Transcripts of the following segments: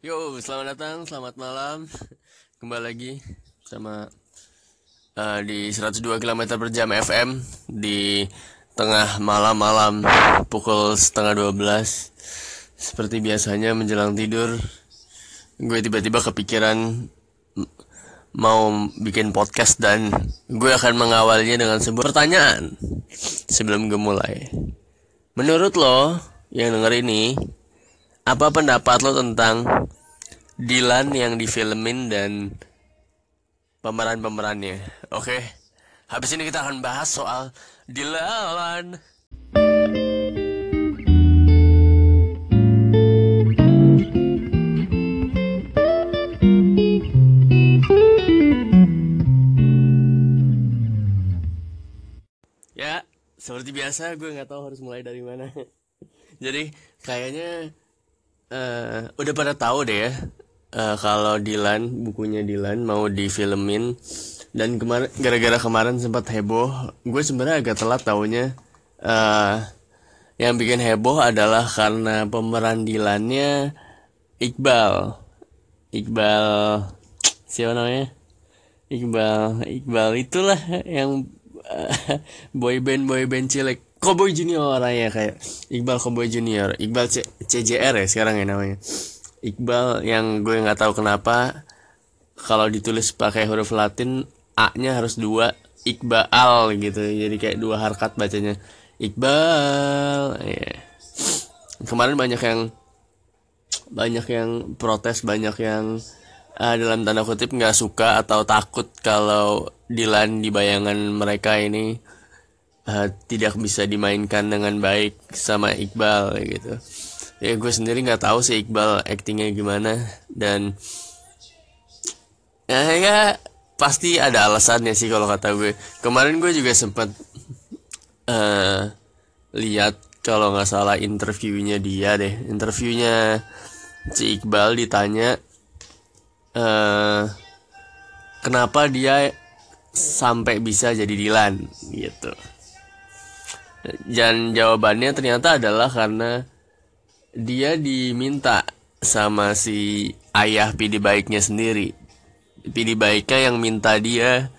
Yo, selamat datang, selamat malam. Kembali lagi sama uh, di 102 km per jam FM di tengah malam-malam pukul setengah 12. Seperti biasanya menjelang tidur, gue tiba-tiba kepikiran mau bikin podcast dan gue akan mengawalnya dengan sebuah pertanyaan sebelum gue mulai. Menurut lo yang denger ini, apa pendapat lo tentang Dilan yang difilmin dan pemeran-pemerannya? Oke, habis ini kita akan bahas soal Dilan. Ya, seperti biasa gue nggak tahu harus mulai dari mana. Jadi kayaknya uh, udah pada tahu deh ya uh, kalau Dilan bukunya Dilan mau difilmin. Dan kemarin gara-gara kemarin sempat heboh gue sebenarnya agak telat taunya. Uh, yang bikin heboh adalah karena pemeran Dilannya Iqbal. Iqbal siapa namanya? Iqbal Iqbal itulah yang uh, boyband boyband cilik Cowboy Junior ya kayak Iqbal Cowboy Junior. Iqbal C CJR ya sekarang ya namanya. Iqbal yang gue nggak tahu kenapa kalau ditulis pakai huruf Latin A-nya harus dua Iqbal gitu. Jadi kayak dua harkat bacanya. Iqbal yeah. kemarin banyak yang banyak yang protes banyak yang uh, dalam tanda kutip nggak suka atau takut kalau Dilan di bayangan mereka ini uh, tidak bisa dimainkan dengan baik sama Iqbal gitu. Ya gue sendiri nggak tahu sih Iqbal aktingnya gimana dan ya, ya pasti ada alasannya sih kalau kata gue. Kemarin gue juga sempat uh, lihat kalau nggak salah interviewnya dia deh. Interviewnya si Iqbal ditanya uh, kenapa dia sampai bisa jadi Dilan gitu dan jawabannya ternyata adalah karena dia diminta sama si ayah pidi baiknya sendiri. Pidi baiknya yang minta dia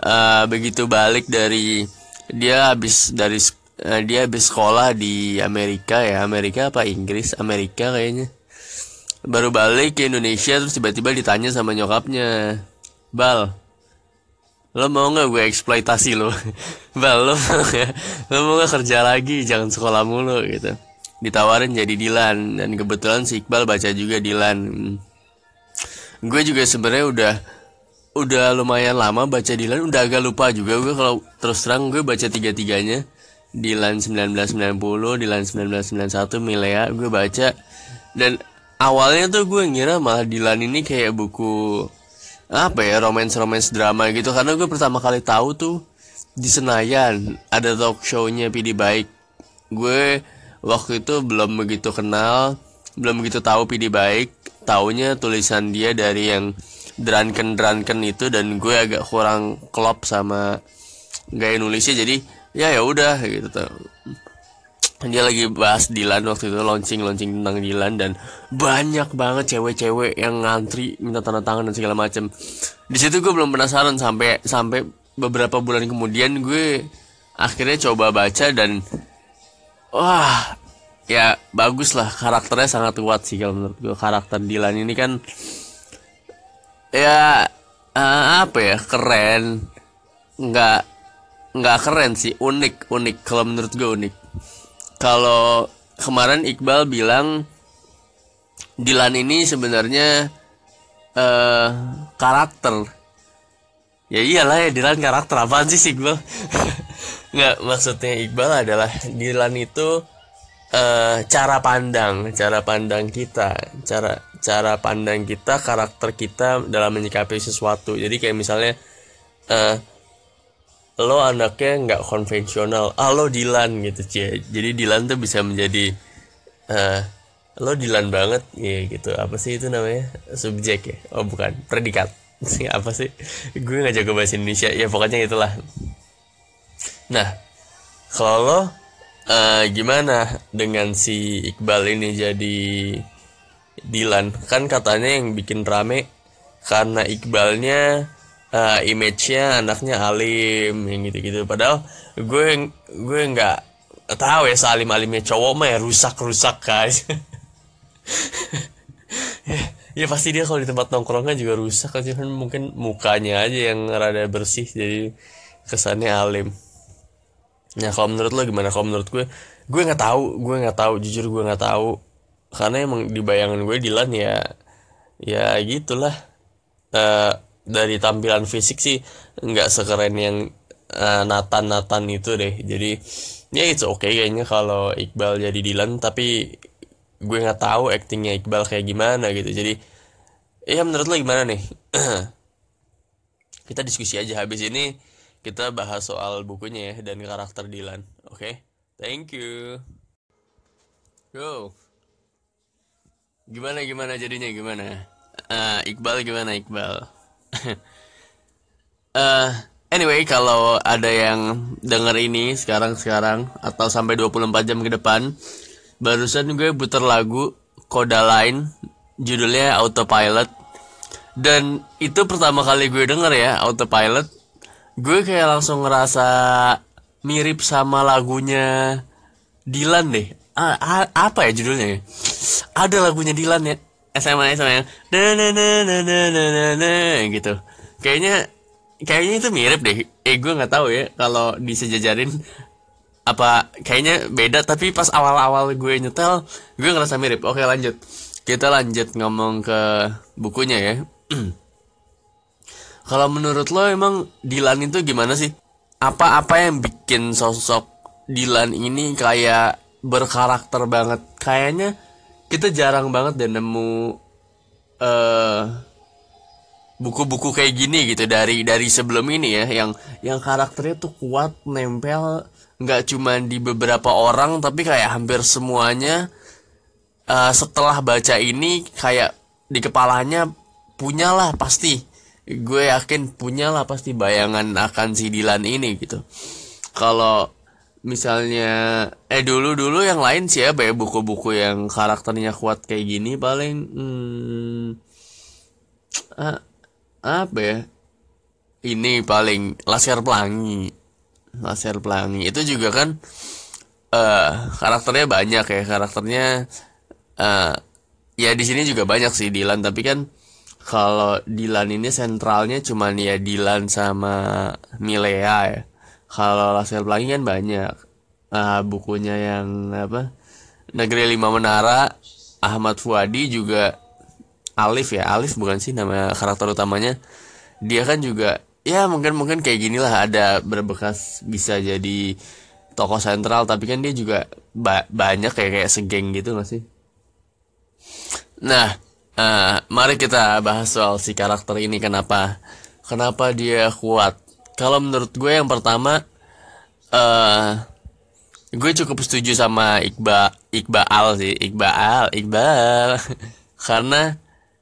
uh, begitu balik dari dia habis dari uh, dia habis sekolah di Amerika ya. Amerika apa? Inggris? Amerika kayaknya. Baru balik ke Indonesia terus tiba-tiba ditanya sama nyokapnya Bal lo mau nggak gue eksploitasi lo? Bal lo mau lo mau gak kerja lagi? Jangan sekolah mulu gitu. Ditawarin jadi Dilan dan kebetulan si Iqbal baca juga Dilan. Gue juga sebenarnya udah udah lumayan lama baca Dilan. Udah agak lupa juga gue kalau terus terang gue baca tiga tiganya Dilan 1990 Dilan 1991 Milea gue baca. Dan awalnya tuh gue ngira malah Dilan ini kayak buku apa ya romance romance drama gitu. Karena gue pertama kali tahu tuh di Senayan ada talk show-nya PD Baik. Gue waktu itu belum begitu kenal belum begitu tahu PD Baik. Taunya tulisan dia dari yang Drunken Drunken itu dan gue agak kurang klop sama gaya nulisnya. Jadi ya ya udah gitu. tuh dia lagi bahas Dilan waktu itu launching launching tentang Dilan dan banyak banget cewek-cewek yang ngantri minta tanda tangan dan segala macam di situ gue belum penasaran sampai sampai beberapa bulan kemudian gue akhirnya coba baca dan wah ya bagus lah karakternya sangat kuat sih kalau menurut gue karakter Dilan ini kan ya uh, apa ya keren. Nggak nggak keren sih unik unik. Kalau menurut gue unik kalau kemarin Iqbal bilang Dilan ini sebenarnya uh, karakter. Ya iyalah ya Dilan karakter apaan sih Iqbal? Nggak maksudnya Iqbal adalah Dilan itu uh, cara pandang cara pandang kita cara cara pandang kita karakter kita dalam menyikapi sesuatu. Jadi kayak misalnya uh, lo anaknya nggak konvensional. Ah lo Dilan gitu cie. Jadi Dilan tuh bisa menjadi uh, lo Dilan banget ya gitu. Apa sih itu namanya? Subjek ya? Oh bukan. Predikat. Apa sih? Gue nggak jago bahasa Indonesia. Ya pokoknya itulah. Nah kalau lo uh, gimana dengan si Iqbal ini jadi Dilan? Kan katanya yang bikin rame karena Iqbalnya uh, image-nya anaknya alim yang gitu-gitu padahal gue gue nggak tahu ya salim alimnya cowok mah ya rusak rusak guys ya, ya pasti dia kalau di tempat nongkrongnya juga rusak kan mungkin mukanya aja yang rada bersih jadi kesannya alim Nah kalau menurut lo gimana? Kalau menurut gue, gue nggak tahu, gue nggak tahu, jujur gue nggak tahu. Karena emang di bayangan gue Dilan ya, ya gitulah. Uh, dari tampilan fisik sih nggak sekeren yang uh, Nathan Nathan itu deh. Jadi ya itu oke okay kayaknya kalau Iqbal jadi Dilan, tapi gue nggak tahu actingnya Iqbal kayak gimana gitu. Jadi ya menurut lo gimana nih? Kita diskusi aja habis ini kita bahas soal bukunya ya dan karakter Dylan. Oke, okay? thank you. Go. Gimana gimana jadinya gimana? Uh, Iqbal gimana Iqbal? Uh, anyway, kalau ada yang denger ini sekarang-sekarang atau sampai 24 jam ke depan, barusan gue putar lagu Koda Line judulnya Autopilot dan itu pertama kali gue denger ya Autopilot gue kayak langsung ngerasa mirip sama lagunya Dilan deh. A a apa ya judulnya? Ada lagunya Dilan ya. SMA SMA yang na na na na na na na, na gitu. Kayaknya kayaknya itu mirip deh. Eh gue nggak tahu ya kalau disejajarin apa kayaknya beda tapi pas awal-awal gue nyetel gue ngerasa mirip. Oke lanjut. Kita lanjut ngomong ke bukunya ya. Kalau menurut lo emang Dilan itu gimana sih? Apa-apa yang bikin sosok Dilan ini kayak berkarakter banget? Kayaknya kita jarang banget dan nemu uh, buku-buku kayak gini gitu dari dari sebelum ini ya. Yang yang karakternya tuh kuat nempel nggak cuma di beberapa orang tapi kayak hampir semuanya uh, setelah baca ini kayak di kepalanya punyalah pasti. Gue yakin punya lah pasti bayangan akan si Dilan ini gitu. Kalau misalnya eh dulu dulu yang lain sih ya buku-buku yang karakternya kuat kayak gini paling hmm, ah, apa ya ini paling laser pelangi. Laser pelangi. Itu juga kan uh, karakternya banyak ya karakternya uh, ya di sini juga banyak sih Dilan tapi kan kalau Dilan ini sentralnya cuman ya Dilan sama Milea ya kalau Laskar Pelangi kan banyak. Uh, bukunya yang apa? Negeri Lima Menara Ahmad Fuadi juga Alif ya Alif bukan sih nama karakter utamanya. Dia kan juga ya mungkin mungkin kayak gini lah ada berbekas bisa jadi tokoh sentral tapi kan dia juga ba banyak kayak kayak segeng gitu gak sih? Nah Uh, mari kita bahas soal si karakter ini kenapa kenapa dia kuat. Kalau menurut gue yang pertama uh, gue cukup setuju sama Iqbal Iqbal sih Iqbal Iqbal. Karena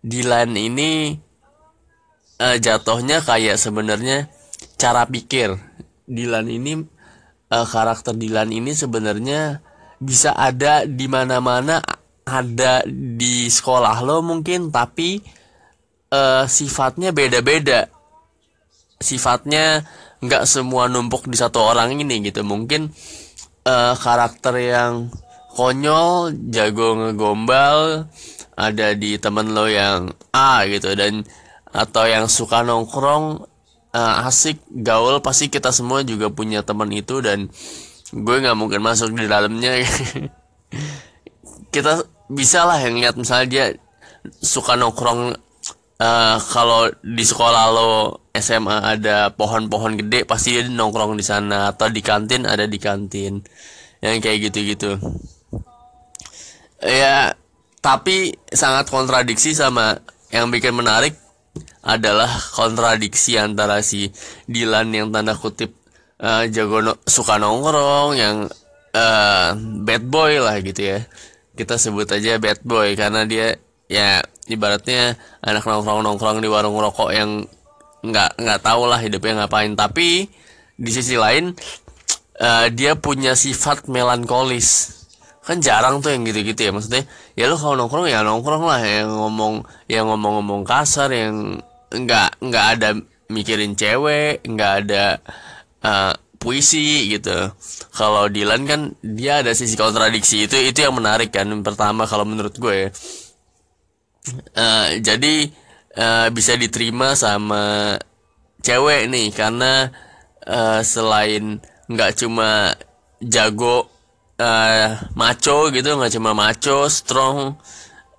Dilan ini uh, jatuhnya kayak sebenarnya cara pikir. Dilan ini uh, karakter Dilan ini sebenarnya bisa ada di mana-mana ada di sekolah lo mungkin tapi uh, sifatnya beda-beda sifatnya nggak semua numpuk di satu orang ini gitu. Mungkin uh, karakter yang konyol jago ngegombal ada di temen lo yang A gitu dan atau yang suka nongkrong uh, asik gaul pasti kita semua juga punya temen itu dan gue nggak mungkin masuk di dalamnya. Kita bisa lah yang lihat misalnya dia suka nongkrong uh, kalau di sekolah lo SMA ada pohon-pohon gede pasti dia nongkrong di sana. Atau di kantin ada di kantin. Yang kayak gitu-gitu. Ya tapi sangat kontradiksi sama yang bikin menarik adalah kontradiksi antara si Dilan yang tanda kutip uh, jago no, suka nongkrong yang uh, bad boy lah gitu ya. Kita sebut aja bad boy karena dia ya ibaratnya anak nongkrong nongkrong di warung rokok yang nggak nggak tahu lah hidupnya ngapain. Tapi di sisi lain uh, dia punya sifat melankolis. Kan jarang tuh yang gitu-gitu ya maksudnya ya lu kalau nongkrong ya nongkrong lah yang ngomong yang ngomong-ngomong kasar yang nggak nggak ada mikirin cewek nggak ada uh, puisi gitu. Kalau Dylan kan dia ada sisi kontradiksi. Itu itu yang menarik kan pertama kalau menurut gue ya uh, jadi uh, bisa diterima sama cewek nih karena uh, selain nggak cuma jago uh, maco gitu nggak cuma maco strong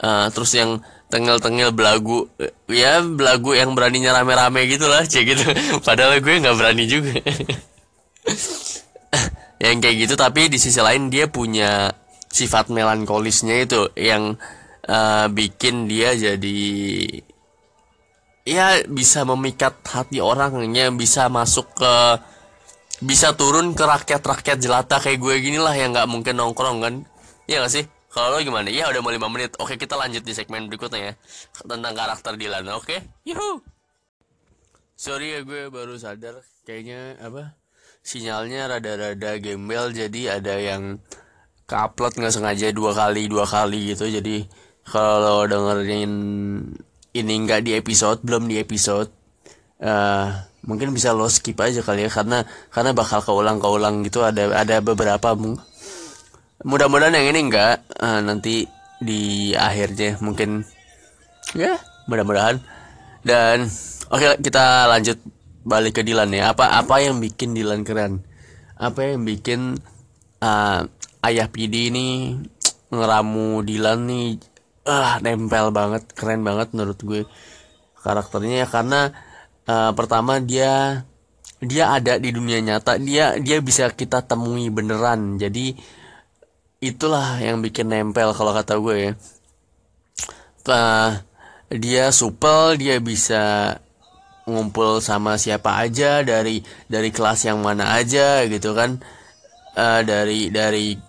uh, terus yang tengil-tengil belagu ya belagu yang beraninya rame-rame gitu lah cek gitu. Padahal gue nggak berani juga. Yang kayak gitu tapi di sisi lain dia punya sifat melankolisnya itu yang uh, bikin dia jadi ya bisa memikat hati orangnya bisa masuk ke bisa turun ke rakyat-rakyat jelata kayak gue gini lah yang nggak mungkin nongkrong kan? Iya gak sih? Kalau lo gimana? Ya udah mau 5 menit. Oke kita lanjut di segmen berikutnya ya tentang karakter Dylan. Oke? Yuhu! Sorry ya gue baru sadar. Kayaknya apa sinyalnya rada-rada gembel jadi ada yang ke upload nggak sengaja dua kali dua kali gitu. Jadi kalau dengerin ini nggak di episode belum di episode uh, mungkin bisa lo skip aja kali ya karena karena bakal keulang keulang gitu. Ada ada beberapa mudah-mudahan yang ini enggak uh, nanti di akhirnya mungkin ya mudah-mudahan. Dan oke okay, kita lanjut balik ke Dilan ya. Apa apa yang bikin Dilan keren? Apa yang bikin uh, ayah PD ini ngeramu Dilan nih ah nempel banget keren banget menurut gue karakternya ya karena uh, pertama dia dia ada di dunia nyata dia dia bisa kita temui beneran. Jadi itulah yang bikin nempel kalau kata gue ya. Uh, dia supel dia bisa ngumpul sama siapa aja dari dari kelas yang mana aja gitu kan. Uh, dari dari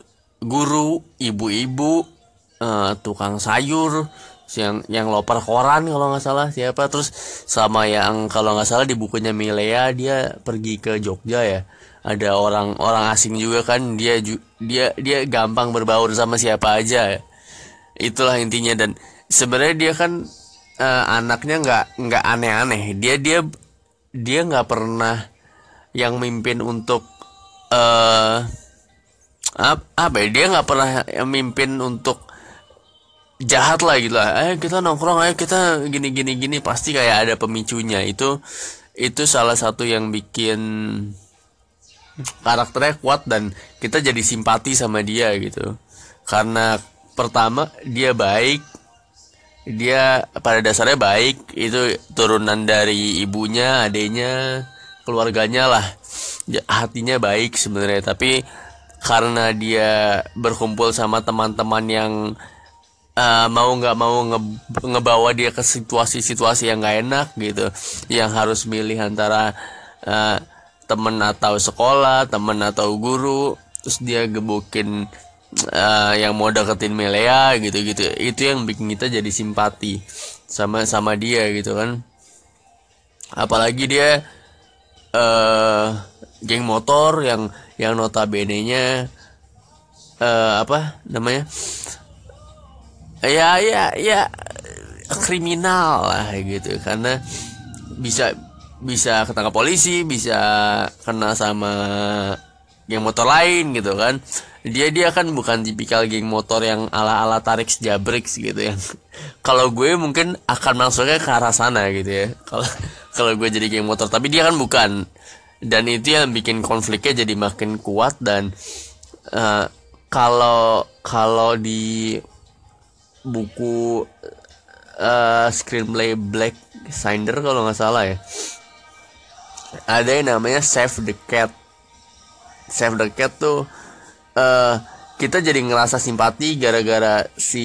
guru ibu-ibu uh, tukang sayur yang yang loper koran kalau nggak salah siapa. Terus sama yang kalau nggak salah di bukunya Milea dia pergi ke Jogja ya. Ada orang orang asing juga kan dia dia dia gampang berbaur sama siapa aja itulah intinya. Dan sebenarnya dia kan uh, anaknya nggak nggak aneh-aneh. Dia dia dia nggak pernah yang mimpin untuk uh, apa ya dia nggak pernah mimpin untuk jahat lah gitu lah. Eh kita nongkrong ayo kita gini gini gini. Pasti kayak ada pemicunya. Itu itu salah satu yang bikin karakternya kuat dan kita jadi simpati sama dia gitu. Karena pertama dia baik. Dia pada dasarnya baik. Itu turunan dari ibunya adanya keluarganya lah. Hatinya baik sebenarnya. Tapi karena dia berkumpul sama teman-teman yang uh, mau nggak mau nge ngebawa dia ke situasi-situasi yang nggak enak gitu. Yang harus milih antara uh, temen atau sekolah temen atau guru. Terus dia gebukin uh, yang mau deketin Melea gitu gitu itu yang bikin kita jadi simpati sama sama dia gitu kan. Apalagi dia uh, geng motor yang yang notabene nya uh, apa namanya ya ya ya. Kriminal lah gitu. Karena bisa bisa ketangkap polisi bisa kena sama geng motor lain gitu kan. Dia dia kan bukan tipikal geng motor yang ala ala tarik jabrix gitu ya. Kalau gue mungkin akan masuknya ke arah sana gitu ya. Kalau kalau gue jadi geng motor. Tapi dia kan bukan. Dan itu yang bikin konfliknya jadi makin kuat dan uh, kalau kalau di buku uh, screenplay Black Cinder kalau nggak salah ya. Ada yang namanya Save the Cat. Save the Cat tuh uh, kita jadi ngerasa simpati gara-gara si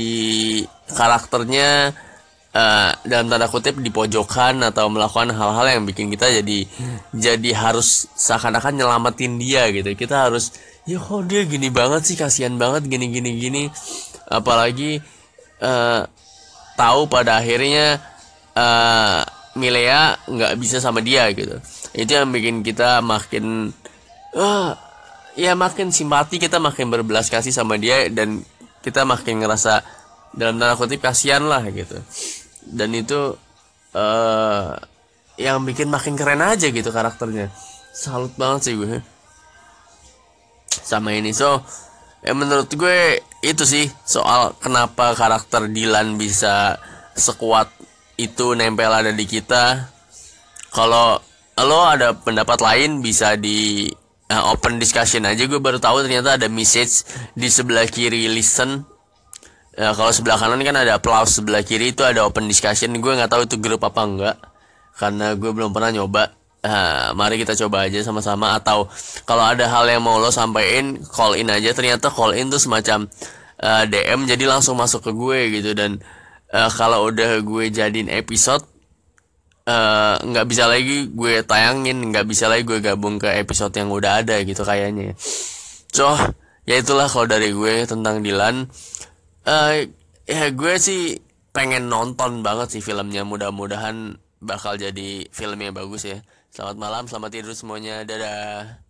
karakternya uh, dalam tanda kutip di pojokan atau melakukan hal-hal yang bikin kita jadi jadi harus seakan-akan nyelamatin dia gitu. Kita harus ya kok dia gini banget sih kasihan banget gini gini gini. Apalagi uh, tahu pada akhirnya uh, Milea nggak bisa sama dia gitu. Itu yang bikin kita makin uh, ya makin simpati kita makin berbelas kasih sama dia dan kita makin ngerasa dalam tanda kutip kasihan lah gitu. Dan itu uh, yang bikin makin keren aja gitu karakternya. Salut banget sih gue. Sama ini so ya menurut gue itu sih soal kenapa karakter Dylan bisa sekuat itu nempel ada di kita. Kalau lo ada pendapat lain bisa di uh, open discussion aja. Gue baru tahu ternyata ada message di sebelah kiri listen. Uh, kalau sebelah kanan kan ada applause sebelah kiri itu ada open discussion. Gue nggak tahu itu grup apa enggak karena gue belum pernah nyoba uh, mari kita coba aja sama-sama. Atau kalau ada hal yang mau lo sampein call in aja. Ternyata call in tuh semacam uh, DM jadi langsung masuk ke gue gitu. Dan uh, kalau udah gue jadiin episode nggak uh, bisa lagi gue tayangin nggak bisa lagi gue gabung ke episode yang udah ada gitu kayaknya. So ya itulah kalau dari gue tentang Dilan. Uh, ya gue sih pengen nonton banget sih filmnya. Mudah-mudahan bakal jadi film yang bagus ya. Selamat malam, selamat tidur semuanya. Dadah.